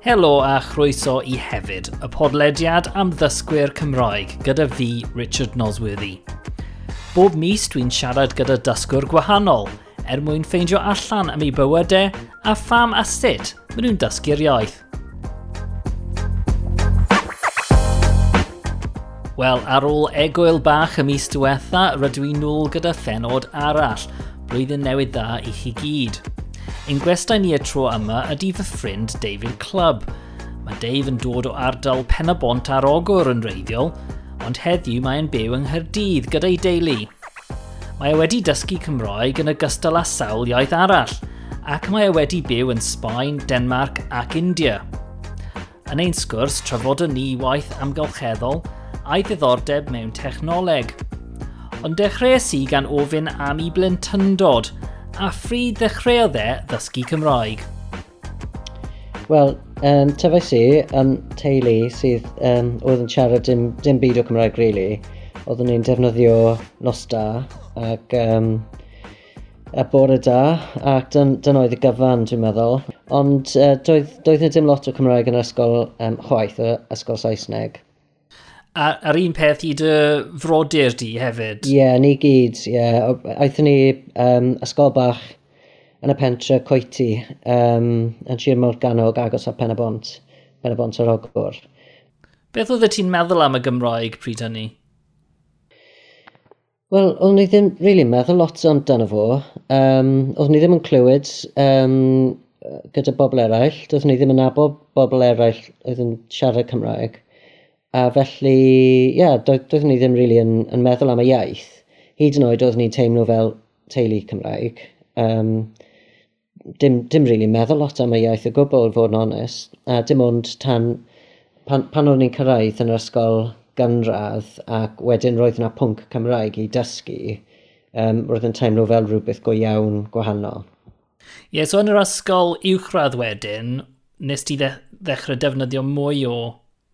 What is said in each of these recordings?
Helo a chroeso i hefyd, y podlediad am ddysgwyr Cymraeg gyda fi, Richard Nosworthy. Bob mis dwi'n siarad gyda dysgwr gwahanol, er mwyn ffeindio allan am ei bywydau a pham a sut maen nhw'n dysgu'r iaith. Wel, ar ôl egwyl bach y mis diwetha, rydw i'n nôl gyda phenod arall, blwyddyn newydd dda i chi gyd. Ein gwestai ni y tro yma ydy fy ffrind David Club. Mae Dave yn dod o ardal Penabont ar Ogwr yn reiddiol, ond heddiw mae'n byw yng Nghyrdydd gyda'i deulu. Mae e wedi dysgu Cymroeg yn ogystal â sawl iaith arall, ac mae e wedi byw yn Sbaen, Denmark ac India. Yn ein sgwrs, trafodon ni waith amgylcheddol a'i ddiddordeb mewn technoleg. Ond dechreuais i gan ofyn am ei blentyndod – a ffri ddechreuodd e ddysgu Cymraeg. Wel, um, tyfais i yn teulu sydd um, oedd yn siarad dim, dim byd o Cymraeg really. Oeddwn ni'n defnyddio Nosta ac um, y bore da, ac dyn, dyn oedd y gyfan, dwi'n meddwl. Ond uh, doedd, doedd dim lot o Cymraeg yn ysgol um, chwaith, y ysgol Saesneg a, a'r un peth i dy frodyr di hefyd. Ie, yeah, ni gyd, ie. Yeah. Aethon ni um, ysgol bach yn y pentre Coeti, um, yn Sir Morganog agos a Pen y Bont, Pen y Bont o'r Ogwr. Beth oedd ti'n meddwl am y Gymraeg pryd hynny? Wel, oeddwn ni ddim really meddwl lot amdano fo. Um, oeddwn ni ddim yn clywed um, gyda bobl eraill. Doeddwn ni ddim yn nabod bobl eraill oedd yn siarad Cymraeg. A felly, ie, yeah, doeddwn ni ddim really yn, yn meddwl am y iaith. Hyd yn oed oeddwn ni'n teimlo fel teulu Cymraeg. Um, dim, dim really meddwl lot am y iaith o gwbl, fod yn onest. A dim ond tan, pan, pan o'n ni'n cyrraedd yn yr ysgol gynradd ac wedyn roedd yna pwnc Cymraeg i dysgu, um, roedd yn teimlo fel rhywbeth go iawn gwahanol. Ie, yeah, so yn yr ysgol uwchradd wedyn, nes ti ddechrau defnyddio mwy o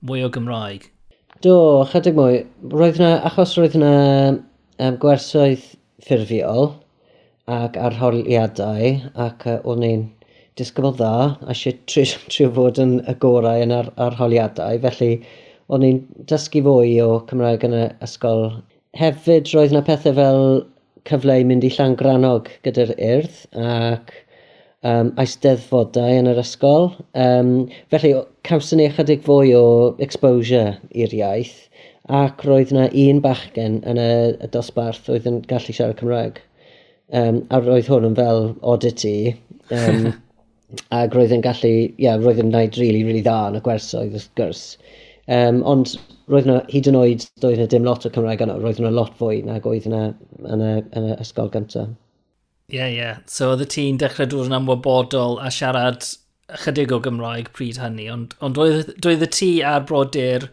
mwy o Gymraeg? Do, chydig mwy. Roedd yna, achos roedd yna um, gwersoedd ffurfiol ac arholiadau ac uh, o'n i'n disgybl dda a eisiau trio, trio fod yn y gorau yn ar, arholiadau. Felly o'n i'n dysgu fwy o Cymraeg yn y ysgol. Hefyd roedd yna pethau fel cyfle i mynd i Llangrannog gyda'r urdd ac um, aisteddfodau yn yr ysgol. Um, felly, cawson ni ychydig fwy o exposure i'r iaith, ac roedd yna un bachgen yn y, y dosbarth oedd yn gallu siarad Cymraeg. Um, a roedd hwn yn fel oddity, um, ac roedd yn gallu, ie, yeah, roedd yn gwneud rili, really, rili really dda yn y gwersoedd wrth gwrs. Um, ond roedd yna, hyd yn oed, doedd yna dim lot o Cymraeg yna, roedd yna lot fwy nag oedd yna yn y, yn y ysgol gyntaf. Ie, yeah, ie. Yeah. So oedd y ti'n dechrau dŵr yn amwybodol a siarad ychydig o Gymraeg pryd hynny, ond, ond doedd doedd y ti a'r brodyr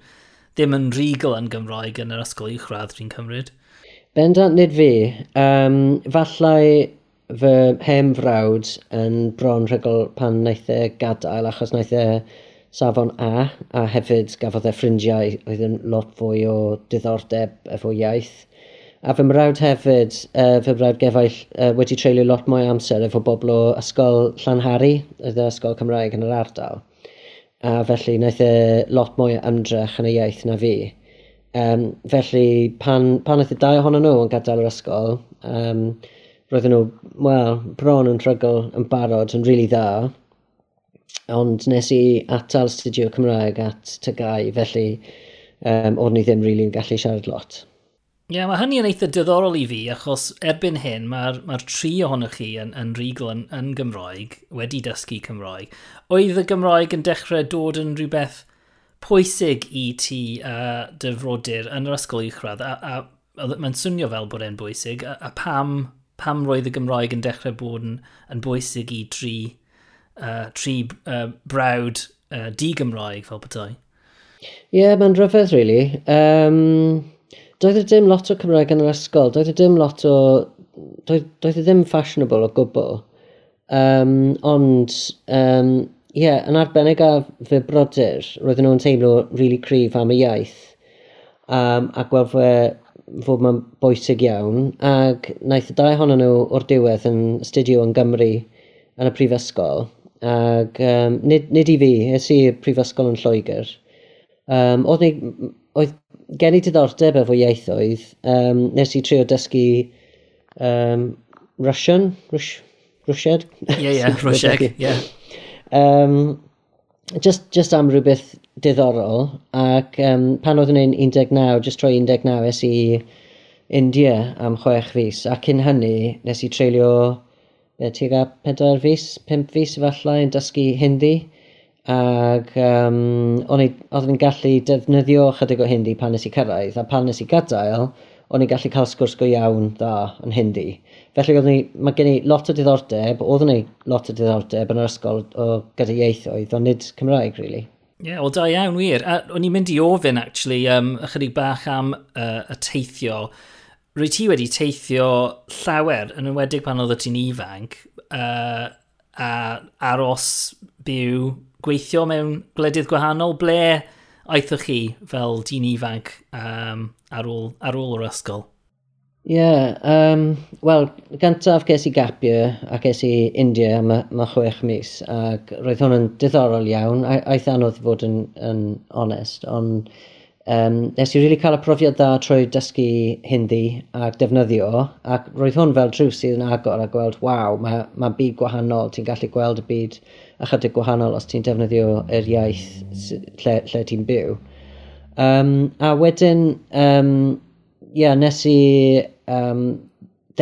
ddim yn regal yn Gymraeg yn yr ysgol uwchradd rwy'n cymryd? Bendant nid fi. Um, fallai fy hem frawd yn bron rhygl pan wnaeth e gadael achos wnaeth e safon A a hefyd gafodd e ffrindiau oedd yn lot fwy o diddordeb efo iaith A fy mrawd hefyd, uh, fy mrawd gefaill, uh, wedi treulio lot mwy amser efo bobl o ysgol Llanhari, y ysgol Cymraeg yn yr ardal. A felly wnaeth e lot mwy ymdrech yn y iaith na fi. Um, felly pan, pan oedd y dau ohonyn nhw yn gadael yr ysgol, um, roedden nhw, wel, bron yn trygol yn barod yn rili really dda, ond nes i atal studio Cymraeg at tygau, felly um, o'n i ddim rili'n really gallu siarad lot. Ie, yeah, mae hynny yn eitha diddorol i fi, achos erbyn hyn mae'r mae tri ohonoch chi yn, yn rigol yn, yn Gymraeg, wedi dysgu Cymraeg. Oedd y Gymraeg yn dechrau dod yn rhywbeth pwysig i ti a uh, dy yn yr ysgol uwchradd, a, a, a mae'n swnio fel bod e'n bwysig, a, a pam, pam roedd y Gymraeg yn dechrau bod yn, yn bwysig i tri, uh, tri uh, brawd uh, di-Gymraeg fel bethau? Ie, yeah, mae'n rhyfedd, really. Um, doedd y dim lot o Cymraeg yn yr ysgol, doedd y dim lot o... doedd, doedd y ddim fashionable o gwbl. Um, ond, um, ie, yeah, yn arbennig a fy brodyr, roedden nhw'n teimlo really cryf am y iaith. Um, a gweld fe fod mae'n bwysig iawn, ac naeth y dau ohonyn nhw o'r diwedd yn studio yn Gymru yn y prifysgol, ac um, nid, nid i fi, es i prifysgol yn Lloegr. Um, oedd, ni, oedd gen i diddordeb efo ieithoedd, um, nes i trio dysgu um, Russian, Rus Rwsied? Ie, ie, Rwsieg, ie. Just, just am rhywbeth diddorol, ac um, pan oedd yn 19, just troi 19, es i India am chwech fus, ac cyn hynny nes i treulio tuag a pedair fus, pimp fus efallai yn dysgu Hindi ac um, oeddwn ni'n gallu defnyddio chydig o hindi pan nes i cyrraedd, a pan nes i gadael, o'n i'n gallu cael sgwrs go iawn dda yn hindi. Felly oeddwn i, mae gen i lot o diddordeb, oedd ni lot o diddordeb yn yr ysgol o gyda ieithoedd, ond nid Cymraeg, really. Ie, yeah, wel da iawn wir. A, o'n i'n mynd i ofyn, actually, um, ychydig bach am uh, y teithio. Rwy ti wedi teithio llawer, yn enwedig pan oedd ti'n ifanc, uh, a aros byw, gweithio mewn gwledydd gwahanol, ble aethoch chi fel dyn ifanc um, ar, ôl, ar ôl yr ysgol? Ie, yeah, um, wel, gyntaf ges i gapio a ges i India am y chwech mis ac roedd hwn yn diddorol iawn, a, aeth anodd i fod yn, yn onest, ond Um, nes i really cael y profiad dda trwy dysgu hindi a defnyddio, ac roedd hwn fel drws sydd yn agor a gweld, waw, mae mae byd gwahanol, ti'n gallu gweld y byd ychydig gwahanol os ti'n defnyddio yr iaith lle, lle ti'n byw. Um, a wedyn, um, yeah, nes i um,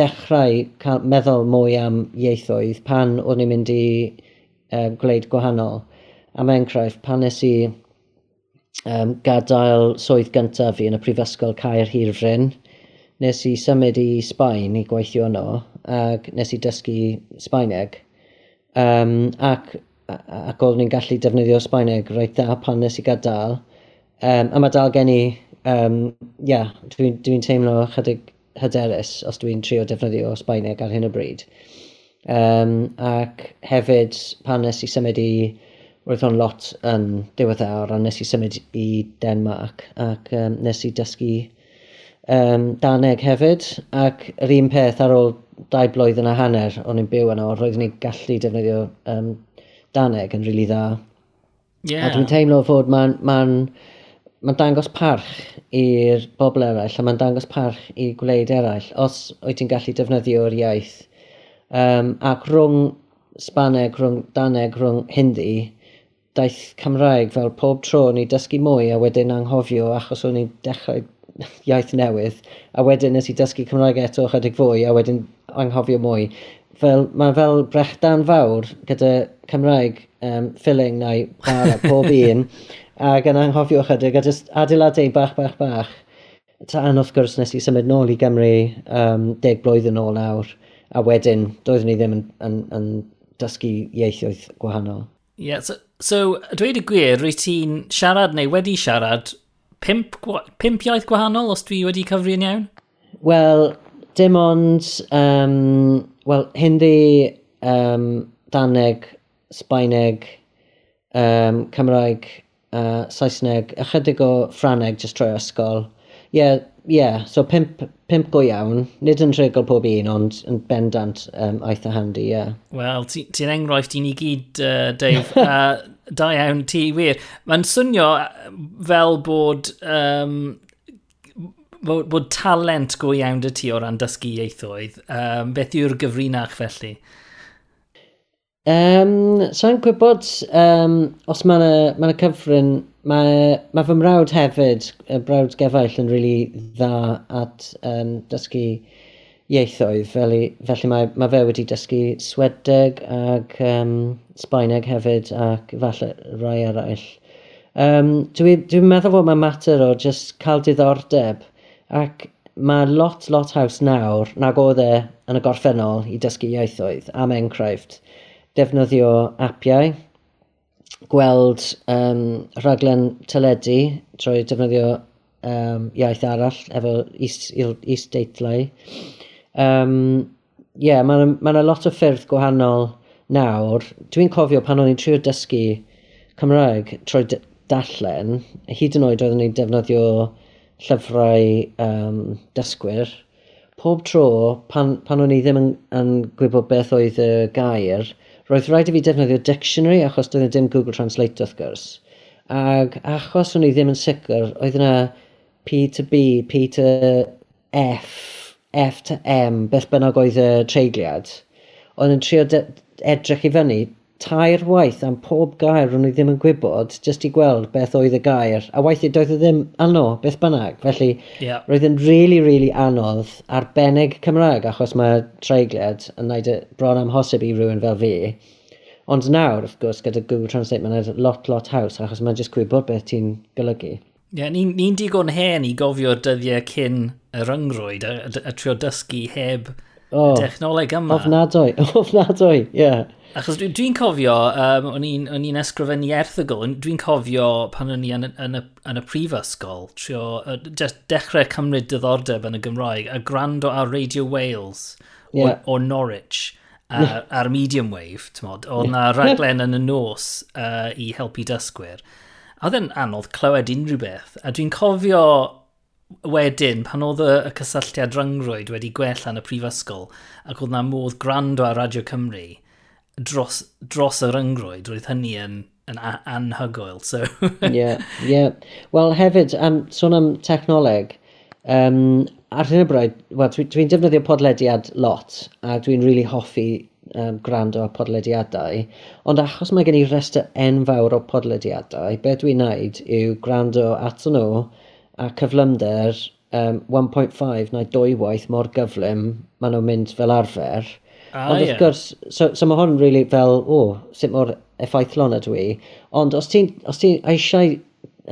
dechrau cael meddwl mwy am ieithoedd pan o'n i'n mynd i uh, gwleid gwahanol. Am enghraifft, pan nes i um, gadael swydd gyntaf fi yn y Prifysgol Caer Hirfryn. Nes i symud i Sbaen i gweithio yno, ac nes i dysgu Sbaeneg. Um, ac, ac oeddwn i'n gallu defnyddio Sbaeneg reit dda pan nes i gadael. Um, a mae dal gen i, um, yeah, dwi'n dwi, teimlo chydig hyderus os dwi'n trio defnyddio Sbaeneg ar hyn o bryd. Um, ac hefyd pan nes i symud i roedd o'n lot yn diweddar a nes i symud i Denmark ac um, nes i dysgu um, Daneg hefyd ac yr un peth ar ôl dau blwydd yn a hanner o'n i'n byw yno roeddwn i'n gallu defnyddio um, Daneg yn rili really dda. Yeah. A dwi'n teimlo fod mae'n ma n, ma, dangos parch i'r bobl eraill a mae'n dangos parch i gwleid eraill os wyt ti'n gallu defnyddio'r iaith. Um, ac rhwng Sbaneg, rhwng Daneg, rhwng Hindi, daith Cymraeg fel pob tro o'n i dysgu mwy a wedyn anghofio achos o'n i'n dechrau iaith newydd a wedyn nes i dysgu Cymraeg eto chydig fwy a wedyn anghofio mwy. Fel, mae fel brechdan fawr gyda Cymraeg um, filling neu bar a pob un ac yn anghofio chydig a just adeiladau bach bach bach. Tan wrth gwrs nes i symud nôl i Gymru um, deg blwyddyn ôl nawr a wedyn doeddwn i ddim yn, yn, yn dysgu ieithoedd gwahanol. Yeah, so, so dweud y gwir, rwy ti'n siarad neu wedi siarad pimp, pimp iaith gwahanol os dwi wedi cyfri'n iawn? Wel, dim ond, um, wel, Hindi, um, Daneg, Sbaeneg, um, Cymraeg, uh, Saesneg, ychydig o Ffraneg, jyst troi ysgol. Ie, yeah, yeah, so pimp, pimp go iawn, nid yn rhegol pob un, ond yn bendant um, eitha handi, ie. Yeah. Wel, ti'n ti enghraifft i ni gyd, uh, Dave. uh, da iawn, ti wir. Mae'n swnio fel bod, um, bod, bod talent go iawn dy ti o ran dysgu ieithoedd. Um, beth yw'r gyfrinach felly? Um, Sa'n so gwybod um, os mae yna ma cyfryn, mae ma fy mrawd hefyd, y brawd gefaill yn rili really dda at um, dysgu ieithoedd, felly, felly mae, mae fe wedi dysgu Swedeg ac um, Sbaeneg hefyd ac falle rai eraill. Um, Dwi'n dwi, meddwl fod mae mater o just cael diddordeb ac mae lot, lot haws nawr nag oedd e yn y gorffennol i dysgu ieithoedd am enghraifft defnyddio apiau, gweld um, rhaglen teledu trwy defnyddio um, iaith arall efo is-deitlau. Um, yeah, mae yna ma lot o ffyrdd gwahanol nawr. Dwi'n cofio pan o'n i'n trio dysgu Cymraeg trwy dallen, hyd yn oed oeddwn i'n defnyddio llyfrau um, dysgwyr, pob tro pan, pan o'n i ddim yn, yn gwybod beth oedd y gair, Roedd rhaid i fi defnyddio dictionary achos doedd e dim Google Translate wrth gwrs. Ac achos o'n i ddim yn sicr, oedd yna P to B, P to F, F to M, beth bynnag oedd y treigliad. Oedd yn trio edrych i fyny tair waith am pob gair o'n i ddim yn gwybod, jyst i gweld beth oedd y gair, a waith i doedd o ddim ano, beth bynnag. Felly, yeah. roedd yn really, really anodd arbennig Cymraeg, achos mae treigliad yn gwneud y bron amhosib i rhywun fel fi. Ond nawr, wrth gwrs, gyda Google Translate, mae'n lot, lot haws, achos mae'n jyst gwybod beth ti'n golygu. Ie, yeah, ni'n ni, digon hen i gofio dyddiau cyn y ryngrwyd a, a, a trio dysgu heb oh, y dechnoleg yma. Ofnadwy, ofnadwy, ie. Yeah. Achos dwi'n dwi cofio, um, o'n i'n ysgrifennu erthygol, dwi'n cofio pan o'n i yn, yn, y, yn y prifysgol, trio uh, dechrau cymryd diddordeb yn y Gymraeg, a gwrando ar Radio Wales yeah. o, o Norwich ar, ar medium wave, tymod, oedd yeah. na raglen yn y nos uh, i helpu dysgwyr. A oedd yn anodd clywed unrhyw beth, a dwi'n cofio wedyn, pan oedd y cysylltiad ryngrwyd wedi gwella yn y prifysgol, ac oedd na modd gwrando ar Radio Cymru, dros, dros y ryngrwyd, roedd hynny yn, yn anhygoel. So. yeah, yeah. Wel, hefyd, um, sôn am technoleg, um, ar hyn o bryd, well, dwi'n dwi, defnyddio podlediad lot, a dwi'n really hoffi um, gwrando ar podlediadau, ond achos mae gen i rester enfawr o podlediadau, beth dwi'n neud yw gwrando ato nhw a cyflymder um, 1.5 neu dwy waith mor gyflym maen nhw'n mynd fel arfer, Ah, Ond wrth gwrs, so, so mae hwn really fel, o, oh, sut mor effeithlon ydw i. Ond os ti'n ti eisiau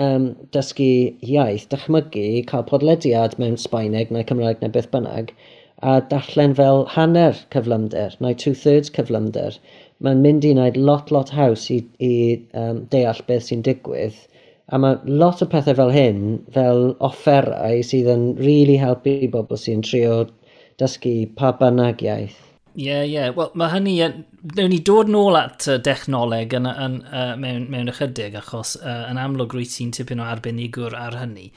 um, dysgu iaith, dychmygu, cael podlediad mewn Sbaeneg neu Cymraeg neu beth bynnag, a darllen fel hanner cyflymder, neu two-thirds cyflymder, mae'n mynd i wneud lot, lot haws i, i um, deall beth sy'n digwydd. A mae lot o pethau fel hyn, fel offerau sydd yn really helpu bobl sy'n trio dysgu pa bynnag iaith. Ie, yeah, ie. Yeah. Wel, mae hynny... Newn ni dod nôl at uh, dechnoleg yn, yn, uh, mewn, mewn ychydig, achos uh, yn amlwg rwy ti'n tipyn o arbenigwr ar hynny.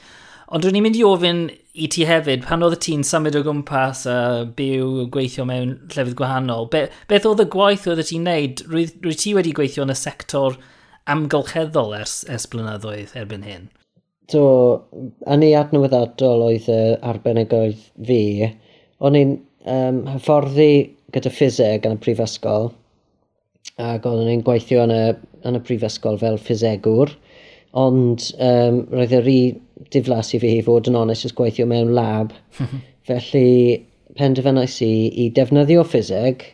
Ond rwy'n i'n mynd i ofyn i ti hefyd, pan oedd ti'n symud o gwmpas a uh, byw gweithio mewn llefydd gwahanol, be, beth oedd y gwaith oedd ti'n neud? Rwy, rwy ti wedi gweithio yn y sector amgylcheddol ers, ers blynyddoedd erbyn hyn? Do, yn ei adnewyddiadol oedd y arbenigoedd fi, o'n i'n um, hyfforddi gyda ffiseg yn y prifysgol ac oeddwn i'n gweithio yn y, yn y prifysgol fel ffisegwr ond um, roedd yr un diflas i fi fod yn onest ys gweithio mewn lab felly penderfynais i i defnyddio ffiseg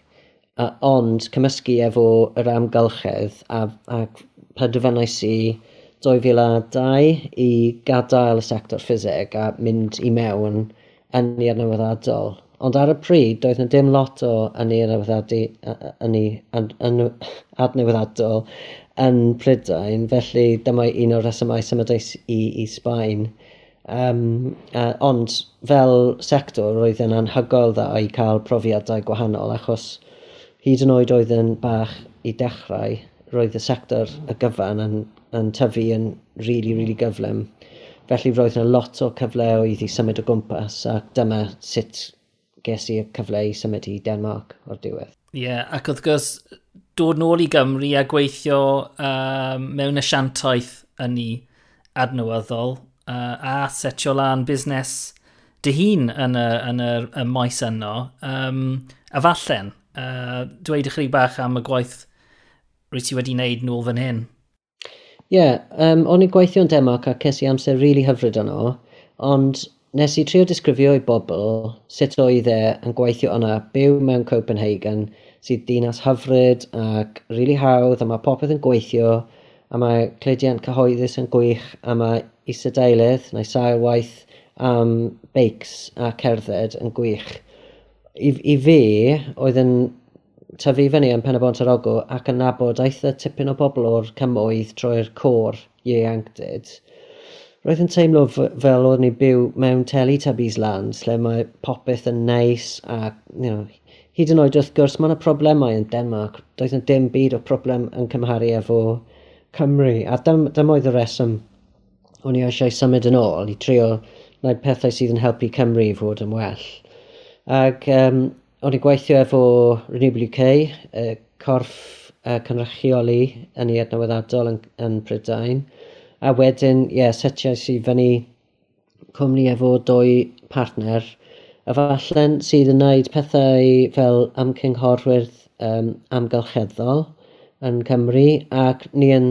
a, ond cymysgu efo yr amgylchedd a, a penderfynais i 2002 i gadael y sector ffiseg a mynd i mewn yn i adnewyddiadol. Ond ar y pryd, doedd yna dim lot o yn ynni'r adnewyddadol yn Prydain, felly dyma un o'r resymau symudais i, i Sbaen. Um, uh, ond fel sector, roedd yn anhygoel dda i cael profiadau gwahanol, achos hyd yn oed oedd yn bach i dechrau, roedd y sector y gyfan yn, yn tyfu yn rili, really, really gyflym. Felly roedd yna lot o cyfleoedd i symud o gwmpas, a dyma sut ges i'r cyfle i symud i Denmark o'r diwedd. Ie, yeah, ac wrth gwrs, dod nôl i Gymru a gweithio um, mewn asiantaeth yn ni adnewyddol uh, a setio lan busnes dy hun yn y, yn y, y maes yno. Um, a fallen, uh, dweud ychydig bach am y gwaith rwy ti wedi wneud nôl fan hyn. Ie, yeah, um, o'n i'n gweithio yn Denmark a ces i amser rili really hyfryd yno, ond nes i trio disgrifio i bobl sut oedd e yn gweithio yna byw mewn Copenhagen sydd dinas hyfryd ac rili really hawdd a mae popeth yn gweithio a mae cleidiant cyhoeddus yn gwych a mae isadeilydd neu sail waith am beics a cerdded yn gwych. I, i fi, oedd yn tyfu fyny yn Pen y Bont Arogo ac yn nabod eitha tipyn o bobl o'r cymoedd trwy'r cor ieuenctid roedd yn teimlo fel oedd ni byw mewn Teletubbies land, lle mae popeth yn neis a, you know, hyd yn oed wrth gwrs, mae yna problemau yn Denmark. Doedd yn dim byd o problem yn cymharu efo Cymru. A dyma oedd y reswm o'n i eisiau symud yn ôl i trio wneud pethau sydd yn helpu Cymru i fod yn well. Ac um, o'n i gweithio efo Renewable UK, uh, corff uh, cynrychioli yn ei adnewyddiadol yn, yn Prydain. A wedyn, ie, yeah, setiais i fyny cwmni efo dwy partner, efallen sydd yn gwneud pethau fel amcynghorwyr um, amgylcheddol yn Cymru, ac ni yn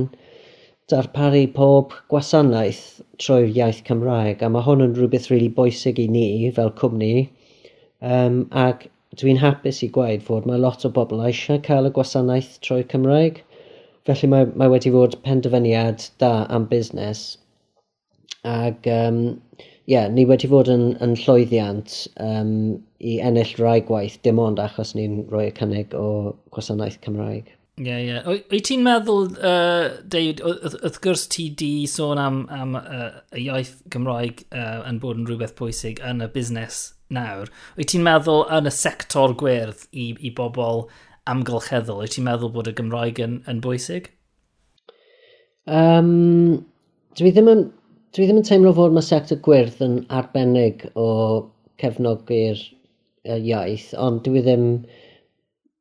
darparu pob gwasanaeth trwy'r iaith Cymraeg, a mae hwn yn rhywbeth rili really bwysig i ni fel cwmni, um, ac dwi'n hapus i gweud fod mae lot o bobl eisiau cael y gwasanaeth trwy Cymraeg, Felly mae, mae wedi fod penderfyniad da am busnes ac um, yeah, ni wedi fod yn, yn llwyddiant um, i ennill rai gwaith dim ond achos ni'n rhoi y cynnig o gwasanaeth Cymraeg. Ie, yeah, ie. Yeah. Wyt ti'n meddwl, uh, David, wrth gwrs ti di sôn am, am uh, y iaith Gymraeg uh, yn bod yn rhywbeth pwysig yn y busnes nawr. Wyt ti'n meddwl yn y sector gwerth i, i bobl amgylcheddol, wyt ti'n meddwl bod y Gymraeg yn, yn bwysig? Um, dwi, ddim yn, dwi ddim yn teimlo fod mae sector gwyrdd yn arbennig o cefnogi'r iaith, ond dwi ddim...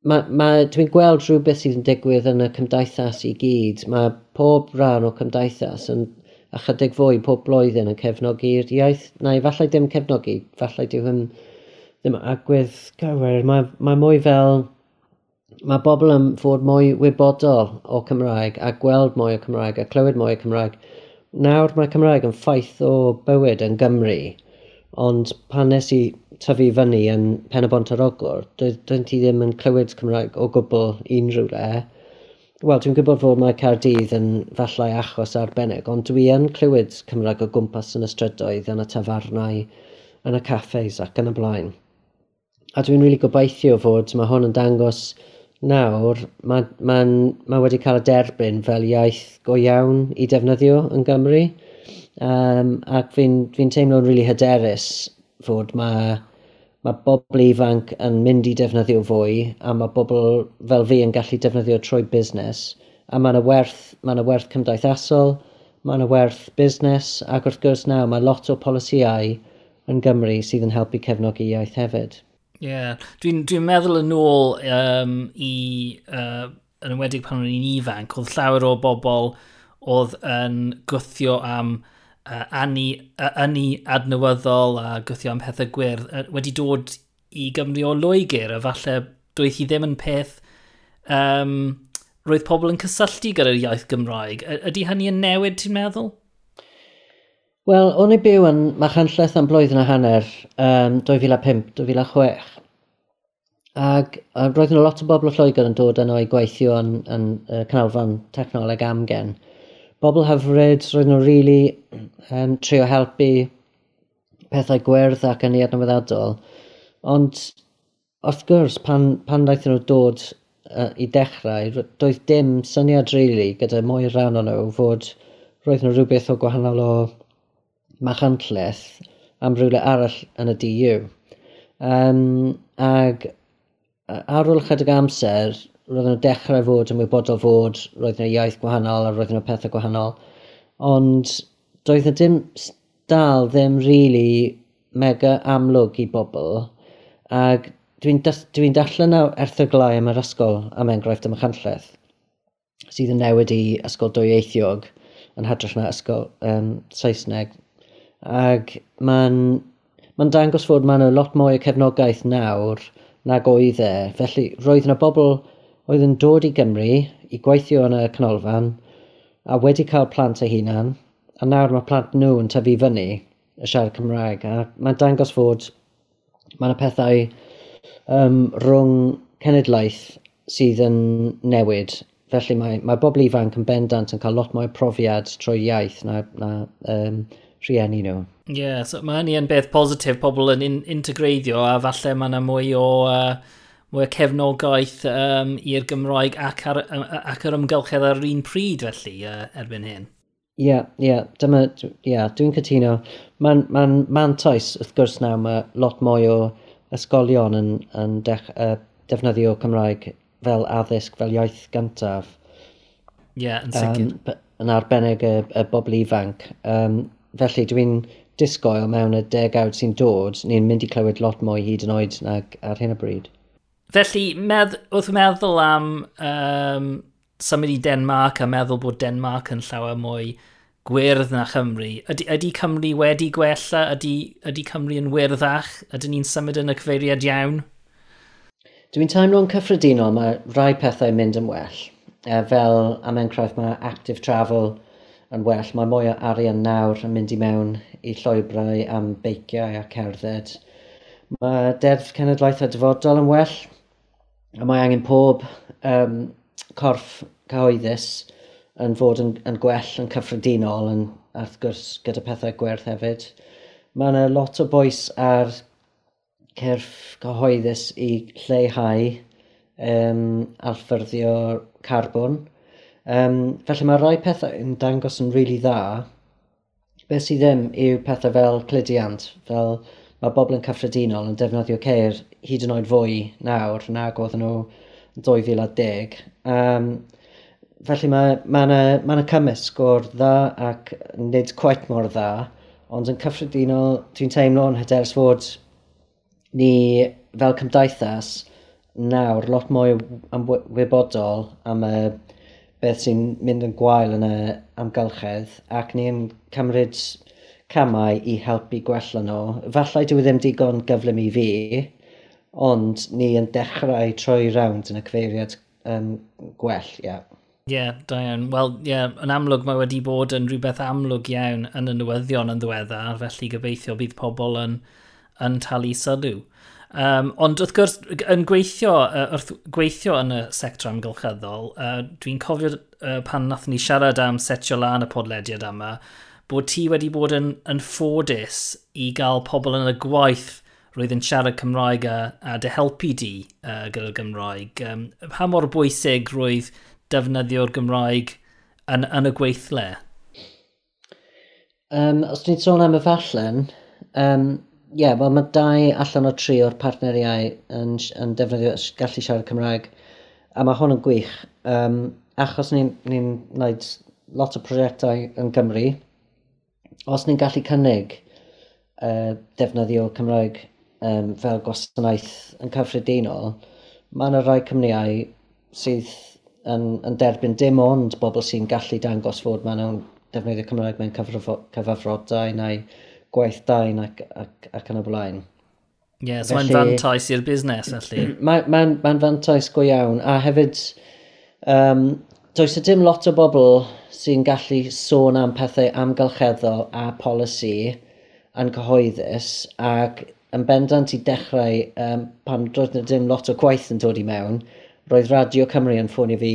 Dwi'n gweld rhywbeth sydd yn digwydd yn y cymdeithas i gyd. Mae pob rhan o cymdeithas yn ychydig fwy pob blwyddyn yn cefnogi'r iaith. Na, falle dim cefnogi, falle dyw hwn ddim agwedd gywir. Mae, mae mwy fel mae bobl yn fod mwy wybodol o Cymraeg a gweld mwy o Cymraeg a clywed mwy o Cymraeg. Nawr mae Cymraeg yn ffaith o bywyd yn Gymru, ond pan nes i tyfu fyny yn Pen y Bont ar Ogwr, doedd ti ddim yn clywed Cymraeg o gwbl unrhyw le. Wel, dwi'n gwybod fod mae Cardydd yn fallai achos arbennig, ond dwi yn clywed Cymraeg o gwmpas yn y strydoedd, yn y tafarnau, yn y caffeis ac yn y blaen. A dwi'n rili really gobeithio fod mae hwn yn dangos nawr mae ma, ma wedi cael y derbyn fel iaith go iawn i defnyddio yn Gymru. Um, ac fi'n fi, teimlo'n rili really hyderus fod mae mae bobl ifanc yn mynd i defnyddio fwy a mae bobl fel fi yn gallu defnyddio trwy busnes a mae yna werth, ma werth cymdeithasol, mae yna werth busnes ac wrth gwrs nawr mae lot o polisiau yn Gymru sydd yn helpu cefnogi iaith hefyd. Ie, yeah. dwi'n dwi meddwl yn ôl um, i, uh, yn ymwedig pan o'n i'n ifanc, oedd llawer o bobl oedd yn gwythio am uh, anu, uh, adnewyddol a gwythio am pethau gwyrdd uh, wedi dod i Gymru o Loegr, a falle doedd hi ddim yn peth um, roedd pobl yn cysylltu gyda'r iaith Gymraeg. Ydy hynny yn newid, ti'n meddwl? Wel, o'n i byw yn Machynlleth am blwyddyn a hanner, um, 2005-2006. Ac, ac roedd yna lot o bobl o Lloegr yn dod yno i gweithio yn, yn uh, canolfan technoleg amgen. Bobl hyfryd, roedd nhw'n rili really, um, trio helpu pethau gwerth ac yn ei adnobyddadol. Ond, wrth gwrs, pan, pan daeth nhw dod uh, i dechrau, doedd dim syniad rili really, gyda mwy rhan o'n nhw fod roedd nhw rhywbeth o gwahanol o Machynlleth am rhywle arall yn y DU. Um, ag ar ôl chydig amser, roedden nhw dechrau fod ymwybodol fod roedden nhw iaith gwahanol a roedden nhw pethau gwahanol. Ond doedd nhw dim dal ddim really mega amlwg i bobl. Ag dwi'n dwi, dwi darllen nawr erthyglau am yr ysgol am enghraifft y chanlleth sydd yn newid i ysgol dwyieithiog yn hytrach na ysgol um, Saesneg Ac mae'n ma dangos fod maen lot mwy o cefnogaeth nawr nag oedd e. Felly roedd yna bobl oedd yn dod i Gymru i gweithio yn y canolfan a wedi cael plant eu hunan a nawr mae plant nhw yn tyfu fyny y siarad Cymraeg a mae'n dangos fod mae yna pethau um, rhwng cenedlaeth sydd yn newid felly mae, mae bobl ifanc yn bendant yn cael lot mwy profiad trwy iaith na, na um, rhieni nhw. Ie, yeah, so mae hynny yn beth positif, pobl yn in integreiddio a falle mae yna mwy o uh, mwy o cefnogaeth um, i'r Gymraeg ac ar, ac ar ymgylchedd ar un pryd felly uh, erbyn hyn. Ie, yeah, ie, yeah, dyma, ie, yeah, dwi'n cytuno. Mae'n ma n, ma mantais, wrth gwrs nawr, mae lot mwy o ysgolion yn, yn dech, uh, defnyddio Cymraeg fel addysg, fel iaith gyntaf. Ie, yeah, yn sicr. Um, yn arbennig y, y bobl ifanc. Um, felly dwi'n disgoel mewn y degawd sy'n dod, ni'n mynd i clywed lot mwy hyd yn oed nag ar hyn o bryd. Felly, medd, wrth meddwl am um, symud i Denmark a meddwl bod Denmark yn llawer mwy gwyrdd na Chymru, ydy, ydy Cymru wedi gwella? Ydy, ydy Cymru yn wyrddach? Ydyn ni'n symud yn y cyfeiriad iawn? Dwi'n teimlo'n cyffredinol mae rhai pethau mynd yn well. E, fel am enghraifft mae active travel yn well. Mae mwy o arian nawr yn mynd i mewn i llwybrau am beiciau a cerdded. Mae deddf cenedlaethau dyfodol yn well, a mae angen pob um, corff cyhoeddus yn fod yn, yn gwell yn cyffredinol yn, wrth gwrs gyda pethau gwerth hefyd. Mae yna lot o bwys ar cyrff cyhoeddus i lleihau um, alffyrddio carbon Um, felly mae rai pethau yn dangos yn rili really dda. Beth sydd ddim yw pethau fel cludiant, fel mae bobl yn cyffredinol yn defnyddio ceir hyd yn oed fwy nawr nag oedden nhw 2010. Um, felly mae yna ma ma cymysg o'r dda ac nid quite mor dda, ond yn cyffredinol dwi'n teimlo yn hyderus fod ni fel cymdeithas nawr lot mwy am wybodol am y beth sy'n mynd yn gwael yn y amgylchedd ac ni'n cymryd camau i helpu gwella nhw. Falle dwi e ddim digon gyflym i fi, ond ni yn dechrau troi rownd yn y cyfeiriad um, gwell, ie. Yeah. Ie, yeah, da iawn. Wel, ie, yeah, yn amlwg mae wedi bod yn rhywbeth amlwg iawn yn y newyddion yn ddiweddar, felly gobeithio bydd pobl yn, yn talu sylw. Um, ond wrth gwrs, yn gweithio, uh, wrth gweithio yn y sector amgylcheddol, uh, dwi'n cofio uh, pan nath ni siarad am setio lan y podlediad yma, bod ti wedi bod yn, yn ffodus i gael pobl yn y gwaith roedd yn siarad Cymraeg a, a dy helpu di uh, gyda'r Gymraeg. Um, pa mor bwysig roedd defnyddio'r Gymraeg yn, yn y gweithle? Um, os ni'n sôn am y fallen, um, yeah, wel mae dau allan o tri o'r partneriau yn, yn defnyddio gallu siarad Cymraeg. A mae hwn yn gwych. Um, achos ni'n ni, gwneud lot o prosiectau yn Gymru, os ni'n gallu cynnig uh, defnyddio Cymraeg um, fel gwasanaeth yn cyffredinol, mae yna rai cymniau sydd yn, yn derbyn dim ond bobl sy'n gallu dangos fod maen nhw'n defnyddio Cymraeg mewn cyfrifo, cyfafrodau neu gwaith dain ac, ac, ac yn y blaen. Ie, yeah, so mae'n fantais i'r busnes, felly. Mae'n ma, ma, fantais go iawn, a hefyd, um, does y dim lot o bobl sy'n gallu sôn am pethau amgylcheddol a polisi yn cyhoeddus, ac yn bendant i dechrau um, pan doedd dim lot o gwaith yn dod i mewn, roedd Radio Cymru yn ffonio fi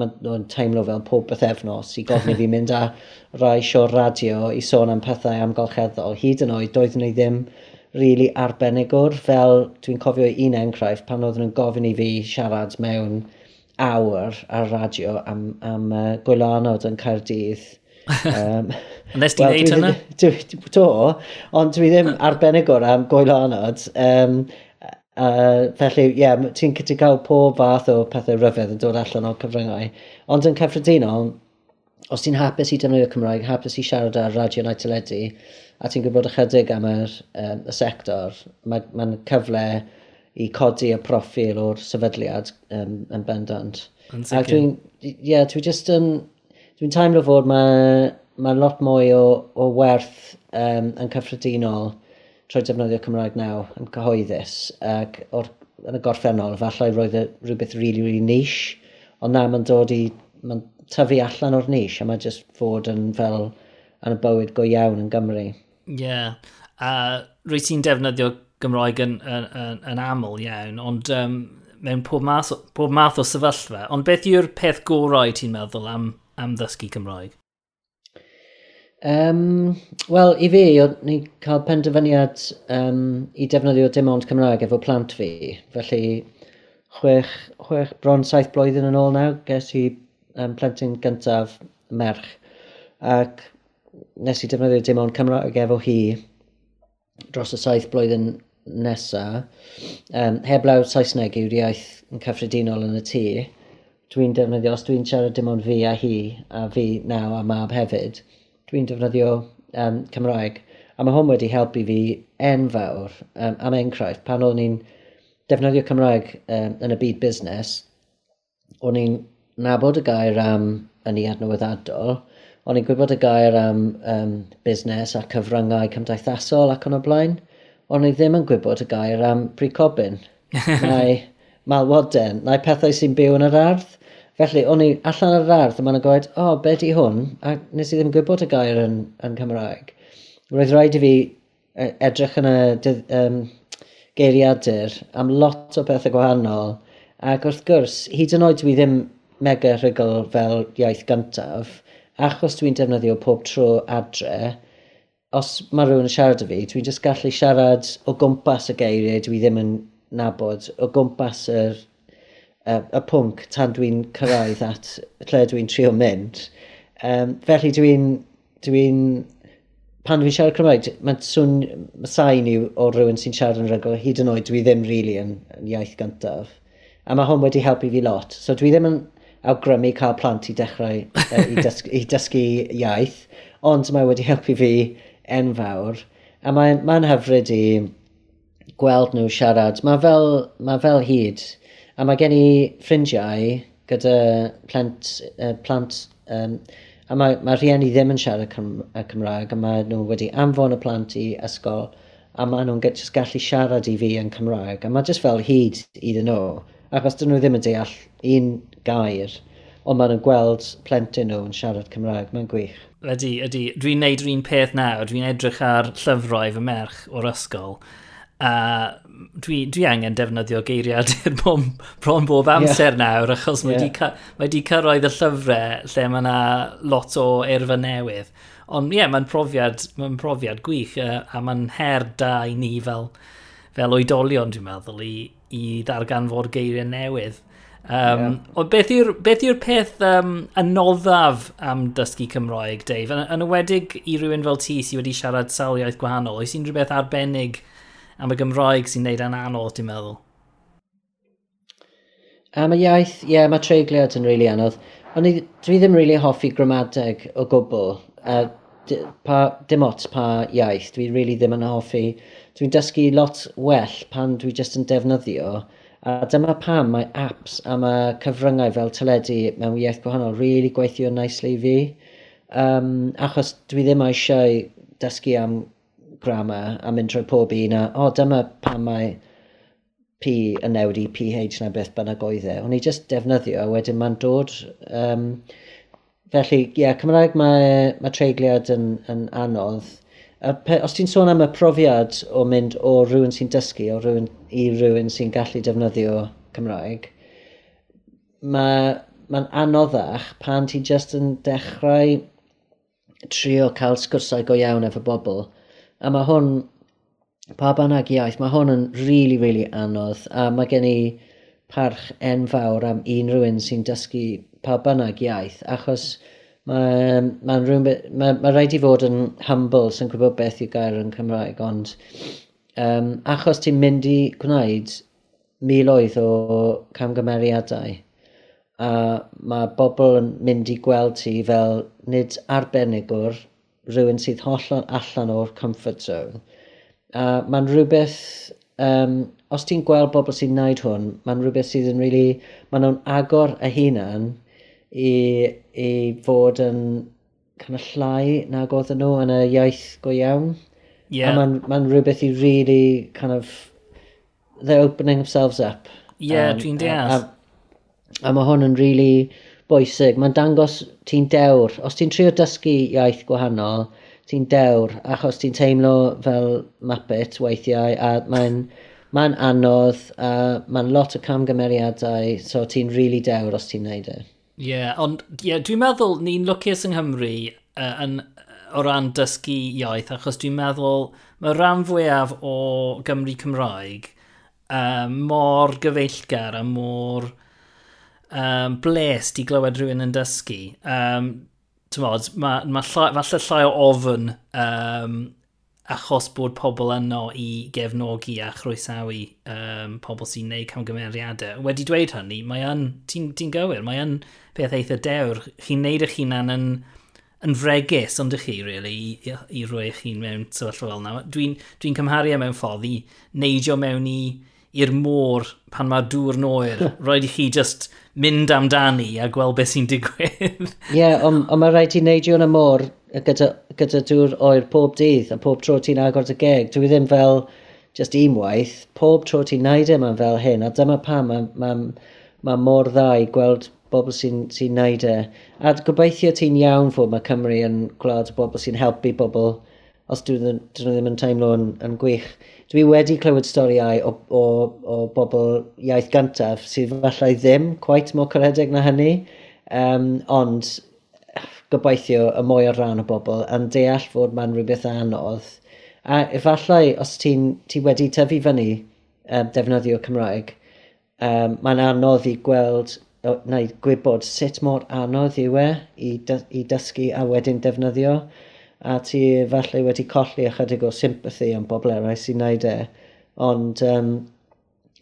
mae'n teimlo fel pob bythefnos i gofyn i fi mynd â rai sio'r radio i sôn am pethau amgolcheddol. Hyd yn oed, doedd nhw ddim really arbenigwr, fel dwi'n cofio un enghraifft pan oedden nhw'n gofyn i fi siarad mewn awr ar radio am, am uh, gwylanod yn Caerdydd. Um, Nes ti'n well, neud hynna? Do, ond dwi ddim arbenigwr am gwylanod. Um, Uh, felly, ie, yeah, ti'n cytu cael pob fath o pethau ryfedd yn dod allan o cyfryngau. Ond yn cyffredinol, os ti'n hapus i defnyddio Cymraeg, hapus i siarad ar radio neu teledu, a ti'n gwybod ychydig am yr, um, y sector, mae'n ma, cyfle i codi y proffil o'r sefydliad um, yn bendant. A dwi'n, ie, yeah, dwi just yn, dwi'n taimlo fod mae mae lot mwy o, o werth um, yn cyffredinol trwy defnyddio Cymraeg naw yn cyhoeddus ac o'r, yn y gorffennol falle roedd e rhywbeth really, really niche ond na mae'n dod i mae'n tyfu allan o'r niche a mae jyst fod yn fel yn y bywyd go iawn yn Gymru. Ie, yeah. a rwy ti'n defnyddio Gymraeg yn, yn, yn, yn aml iawn, ond um, mewn pob math, pob math o sefyllfa, ond beth yw'r peth gorau ti'n meddwl am, am ddysgu Cymraeg? Um, Wel, i fi, o'n i cael penderfyniad um, i defnyddio dim ond Cymraeg efo plant fi. Felly, chwech, chwech bron saith blwyddyn yn ôl nawr, ges i um, plentyn gyntaf merch. Ac nes i defnyddio dim ond Cymraeg efo hi dros y saith blwyddyn nesa. Um, heblaw Saesneg yw'r iaith yn cyffredinol yn y tŷ. Dwi'n defnyddio, os dwi'n siarad dim ond fi a hi, a fi naw a mab hefyd, dwi'n defnyddio um, Cymraeg. A mae hwn wedi helpu fi enfawr, um, am enghraifft, pan o'n i'n defnyddio Cymraeg um, yn y byd busnes, o'n i'n nabod y gair am yn ei adnewyddadol, o'n i'n gwybod y gair am um, busnes a cyfryngau cymdeithasol ac yn o blaen, o'n i ddim yn gwybod y gair am pricobyn, neu malwoden, neu pethau sy'n byw yn yr ardd. Felly, o'n i allan ar yr ardd, a maen gweud, o, oh, be di hwn? A nes i ddim gwybod y gair yn, yn Cymraeg. Roedd rhaid i fi e, edrych yn y um, geiriadur am lot o bethau gwahanol, ac wrth gwrs, hyd yn oed dwi ddim mega rhygl fel iaith gyntaf, achos dwi'n defnyddio pob tro adre, os mae rhywun yn siarad â fi, dwi'n just gallu siarad o gwmpas y geiriau dwi ddim yn nabod, o gwmpas yr y, y pwnc tan dwi'n cyrraedd at lle dwi'n trio mynd. Um, felly dwi'n... Dwi pan dwi'n siarad Cymraeg, mae'n swn Mae sain yw o rhywun sy'n siarad yn rygl, hyd yn oed dwi ddim really yn, yn iaith gyntaf. A mae hwn wedi helpu fi lot. So dwi ddim yn awgrymu cael plant i dechrau uh, i, dysgu, i dysgu iaith, ond mae wedi helpu fi enfawr. A mae'n mae, mae hyfryd i gweld nhw siarad. Mae fel, mae fel hyd A mae gen i ffrindiau gyda plant, uh, plant um, a mae, mae rhieni ddim yn siarad Cym Cymraeg a mae nhw wedi anfon y plant i ysgol a mae nhw'n just gallu siarad i fi yn Cymraeg a mae just fel hyd iddyn nhw achos dyn nhw ddim yn deall un gair ond maen nhw'n gweld plentyn nhw yn siarad Cymraeg mae'n gwych Ydy, ydy. Dwi'n neud yr un peth nawr. Dwi'n edrych ar llyfrau fy merch o'r ysgol a dwi, dwi angen defnyddio geiriau bom, bron bob amser yeah. nawr, achos mae yeah. wedi cyrraedd y llyfrau lle mae yna lot o erfa newydd. Ond ie, yeah, mae'n profiad, mae profiad gwych, a, mae'n her da i ni fel, fel oedolion, dwi'n meddwl, i, i ddarganfod geiriau newydd. Um, yeah. Ond beth yw'r yw peth um, anoddaf am dysgu Cymroeg, Dave? Yn, yn ywedig i rywun fel ti sydd wedi siarad sawl iaith gwahanol, oes unrhyw beth arbennig am y Gymraeg sy'n neud yn anodd, dwi'n meddwl. Am y iaith, ie, yeah, mae treigliad yn rili really anodd. Ond dwi ddim rili really hoffi gramadeg o gwbl. Uh, pa, dim ots pa iaith, dwi rili really ddim yn hoffi. Dwi'n dysgu lot well pan dwi just yn defnyddio. A dyma pam mae apps a mae cyfryngau fel teledu mewn iaith gwahanol rili really gweithio nicely i fi. Um, achos dwi ddim eisiau dysgu am grammar a mynd trwy pob un a, o, oh, dyma pan mae P yn newid i PH na beth bynnag oedd e. O'n i just defnyddio, a wedyn mae'n dod... Um, felly, ie, yeah, Cymraeg mae, mae treigliad yn, yn anodd. A pe, os ti'n sôn am y profiad o mynd o rhywun sy'n dysgu o rhywun, i rhywun sy'n gallu defnyddio Cymraeg, mae'n ma, anoddach pan ti'n just yn dechrau trio cael sgwrsau go iawn efo bobl A mae hwn, pa bynnag iaith, mae hwn yn really, really anodd. A mae gen i parch enfawr am un rhywun sy'n dysgu pa bynnag iaith. Achos mae'n mae mae, mae rhaid i fod yn humble sy'n gwybod beth yw gair yn Cymraeg, ond um, achos ti'n mynd i gwneud miloedd o camgymeriadau, a mae bobl yn mynd i gweld ti fel nid arbenigwr, rhywun sydd hollol allan o'r comfort zone. A mae'n rhywbeth, um, os ti'n gweld bobl sy'n gwneud hwn, mae'n rhywbeth sydd yn really, maen nhw'n agor y hunan i, i fod yn kind of llai nag oedden nhw yn y iaith go iawn. Yeah. A mae'n ma rhywbeth i really kind of, they're opening themselves up. Yeah, um, dwi'n deall. A, a, a mae hwn yn really bwysig. Mae'n dangos ti'n dewr. Os ti'n trio dysgu iaith gwahanol, ti'n dewr, achos ti'n teimlo fel Muppet weithiau, a mae'n mae anodd, a mae'n lot o camgymeriadau, so ti'n rili really dewr os ti'n neud e. Ie, yeah, ond yeah, dwi'n meddwl ni'n lwcus yng Nghymru uh, yn, o ran dysgu iaith, achos dwi'n meddwl mae rhan fwyaf o Gymru Cymraeg uh, mor gyfeillgar a mor um, bles di glywed rhywun yn dysgu. Um, Tymod, mae ma llai, falle llai o ofyn um, achos bod pobl yno i gefnogi a chroesawu um, pobl sy'n neud camgymeriadau. Wedi dweud hynny, mae yn, ti'n ti gywir, mae yn peth eitha dewr. Chi'n neud eich hunan yn, yn fregus, ond ych chi, really, i, i, roi eich hun mewn sefyllfa fel yna. Dwi'n dwi, n, dwi cymharu e mewn ffordd i neidio mewn i i'r môr pan mae dŵr noer. Roedd i chi just mynd amdani a gweld beth sy'n digwydd. Ie, yeah, ond on mae rhaid i neidio yn y môr gyda, gyda dŵr oer pob dydd a pob tro ti'n agor dy geg. Dwi ddim fel just unwaith, pob tro ti'n neud e ma'n fel hyn, a dyma pam mae ma, ma mor dda i gweld bobl sy'n sy neud e. A gobeithio ti'n iawn fod mae Cymru yn gwlad bobl sy'n helpu bobl os dyn nhw ddim yn teimlo yn, yn gwych. Dwi wedi clywed storiau o, o, o bobl iaith gyntaf sydd falle ddim quite mor caredig na hynny, um, ond gobeithio y mwy o ran o bobl yn deall fod mae'n rhywbeth anodd. A efallai, os ti'n ti wedi tyfu fyny um, defnyddio Cymraeg, um, mae'n anodd i gweld neu gwybod sut mor anodd yw e i, i dysgu a wedyn defnyddio a ti falle wedi colli ychydig o sympathy am bobl eraill sy'n neud e. Ond um,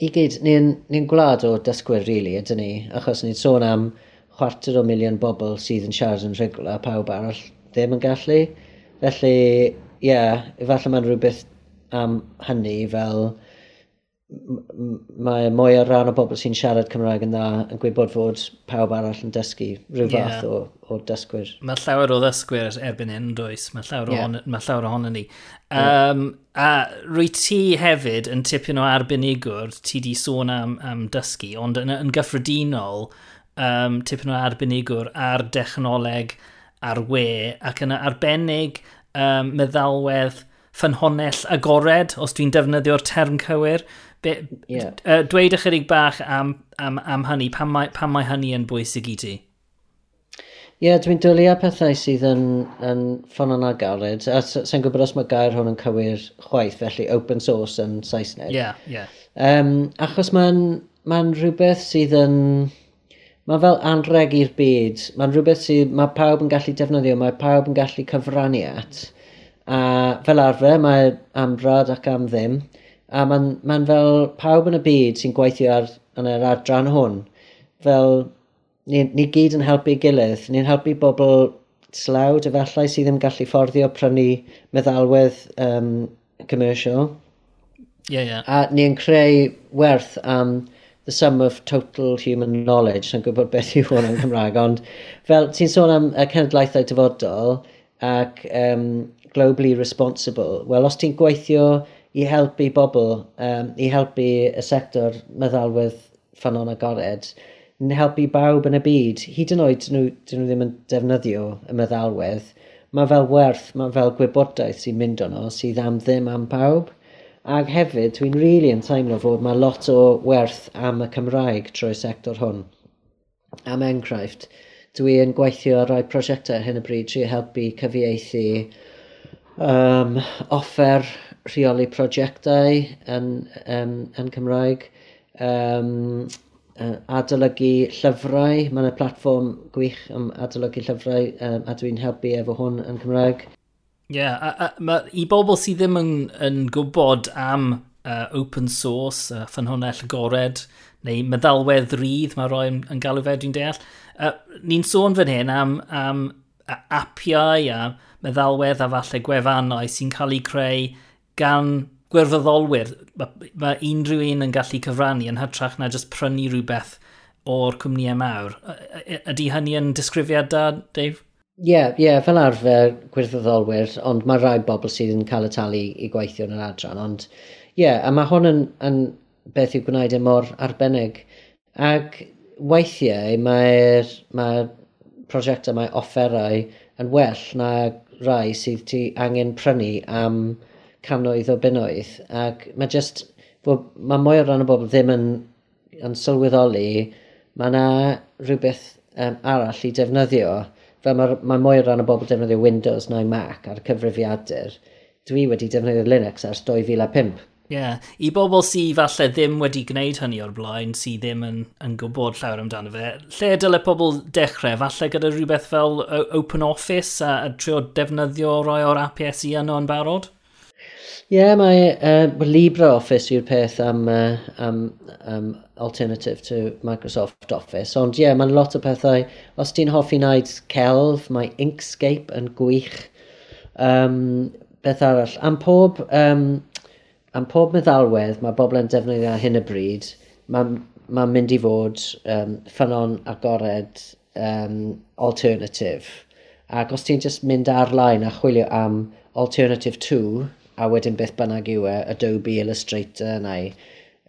i gyd, ni'n ni, ni gwlad o dysgwyr rili, really, ydyn ni, achos ni'n sôn am chwarter o miliwn bobl sydd yn siarad yn rhugl a pawb arall ddim yn gallu. Felly, ie, yeah, efallai mae'n rhywbeth am hynny fel mae mwy o ran o bobl sy'n siarad Cymraeg yn dda yn gwybod fod pawb arall yn dysgu rhyw fath yeah. o, o dysgwyr. Mae llawer o ddysgwyr erbyn hyn, does? Mae llawer, yeah. On, mae llawer ohonyn ni. Um, yeah. A rwy ti hefyd yn tipyn o arbenigwr, ti di sôn am, am dysgu, ond yn, yn gyffredinol, um, tipyn o arbenigwr ar dechnoleg ar we, ac yn arbennig um, meddalwedd ffynhonell agored, os dwi'n defnyddio'r term cywir. Be, yeah. uh, dweud ychydig bach am, am, am hynny, pan mae, pan mae hynny yn bwysig i ti? Ie, yeah, dwi'n dwlu ar pethau sydd yn, yn ffon yn agored, a sa'n gwybod os mae gair hwn yn cywir chwaith, felly open source yn Saesneg. Ie, yeah, ie. Yeah. Um, achos mae'n ma rhywbeth sydd yn... Mae fel anreg i'r byd. Mae'n rhywbeth sydd mae pawb yn gallu defnyddio, mae pawb yn gallu cyfrannu at. A fel arfer, mae am rad ac am ddim. A mae'n ma fel pawb yn y byd sy'n gweithio ar, yn yr adran hwn, fel ni, ni gyd yn helpu gilydd, ni'n helpu bobl slawd efallai sydd ddim gallu fforddio prynu meddalwedd um, commercial. Yeah. Yeah. A ni'n creu werth am the sum of total human knowledge. sy'n gwybod beth yw hwn yn Cymraeg, ond fel ti'n sôn am y cenedlaethau dyfodol ac um, globally responsible, wel os ti'n gweithio i helpu bobl, um, i helpu y sector meddalwedd ffynon agored, yn helpu bawb yn y byd, hyd yn oed nhw, dyn nhw ddim yn defnyddio y meddalwedd, mae fel werth, mae fel gwybodaeth sy'n mynd ono sydd am ddim am pawb. Ac hefyd, dwi'n rili really yn teimlo fod mae lot o werth am y Cymraeg trwy'r sector hwn. Am enghraifft, dwi yn gweithio ar rai prosiectau hyn y bryd tri helpu cyfieithu um, offer rheoli prosiectau yn, um, yn Cymraeg, um, adolygu llyfrau. Mae yna platfform gwych am adolygu llyfrau um, a dwi'n helpu efo hwn yn Cymraeg. Ie, yeah, a, a, ma, i bobl sydd ddim yn, yn gwybod am uh, open source, uh, ffynhonell gored, neu meddalwedd rydd, mae roi yn, yn galw fe, dwi'n deall. Uh, Ni'n sôn fan hyn am, am apiau a meddalwedd a falle gwefannau sy'n cael eu creu gan gwirfoddolwyr, mae, mae unrhyw un yn gallu cyfrannu yn hytrach na jyst prynu rhywbeth o'r cwmnïau mawr. Ydy hynny yn disgrifiad da, Dave? Ie, yeah, yeah, fel arfer gwirfoddolwyr, ond mae rhai bobl sydd yn cael y talu i gweithio yn yr adran. Ond ie, yeah, a mae hwn yn, yn beth i'w gwneud e mor arbennig. Ac weithiau mae'r mae prosiectau, mae offerau yn well na rai sydd ti angen prynu am canoedd o benoedd, ac mae just, mae mwy o ran o bobl ddim yn, yn sylweddoli, mae yna rhywbeth um, arall i defnyddio, fel mae, mae mwy o ran o bobl defnyddio Windows neu Mac ar cyfrifiadur, dwi wedi defnyddio Linux ers 2005. Ie, yeah. i bobl sydd falle ddim wedi gwneud hynny o'r blaen, sydd ddim yn, yn gwybod llawer amdano fe, lle dyle pobl dechrau, falle gyda rhywbeth fel Open Office a, a trio defnyddio rai o'r APS i yno yn barod? Ie, yeah, mae uh, LibreOffice yw'r peth am, uh, am, um, alternative to Microsoft Office. Ond ie, yeah, mae'n lot o pethau. Os ti'n hoffi wneud celf, mae Inkscape yn gwych. Um, beth arall? Am pob, um, am pob meddalwedd mae bobl yn defnyddio hyn y bryd, mae'n ma mynd i fod um, ffynon agored um, alternative. Ac os ti'n just mynd ar-line a chwilio am alternative 2, a wedyn beth bynnag yw e, Adobe Illustrator neu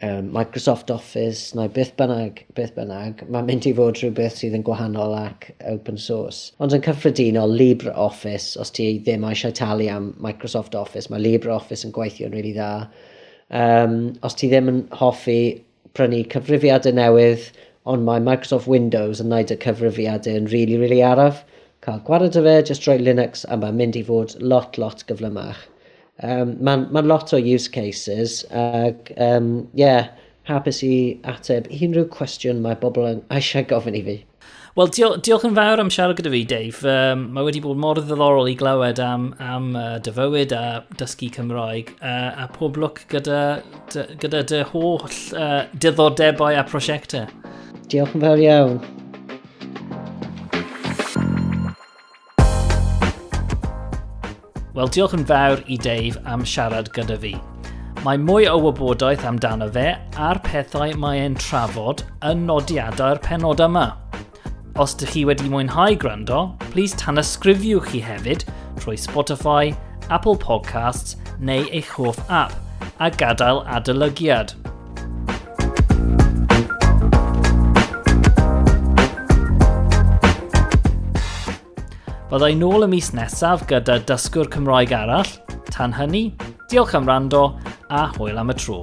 um, Microsoft Office neu beth bynnag, beth bynnag, mae'n mynd i fod rhywbeth sydd yn gwahanol ac open source. Ond yn cyffredinol, LibreOffice, os ti ddim eisiau talu am Microsoft Office, mae LibreOffice yn gweithio'n rili really dda. Um, os ti ddim yn hoffi prynu cyfrifiadau newydd, ond mae Microsoft Windows yn gwneud y cyfrifiadau yn rili, really, rili really araf, cael gwared o fe, just rhoi Linux a mae'n mynd i fod lot, lot gyflymach um, mae'n ma lot o use cases ac um, yeah, hapus i ateb unrhyw cwestiwn mae bobl yn eisiau gofyn i fi. Wel, diolch, diolch yn fawr am siarad gyda fi, Dave. Um, mae wedi bod mor ddiddorol i glywed am, am uh, dyfywyd a dysgu Cymraeg uh, a pob lwc gyda, dy, gyda dy holl uh, diddordebau a prosiectau. Diolch yn fawr iawn. Wel, diolch yn fawr i Dave am siarad gyda fi. Mae mwy o wybodaeth amdano fe a'r pethau mae e'n trafod yn nodiadau'r penod yma. Os ydych chi wedi mwynhau gwrando, plis tanysgrifiwch chi hefyd trwy Spotify, Apple Podcasts neu eich hoff app a gadael adolygiad. Byddai nôl y mis nesaf gyda dysgwr Cymraeg arall. Tan hynny, diolch am rando a hwyl am y tro.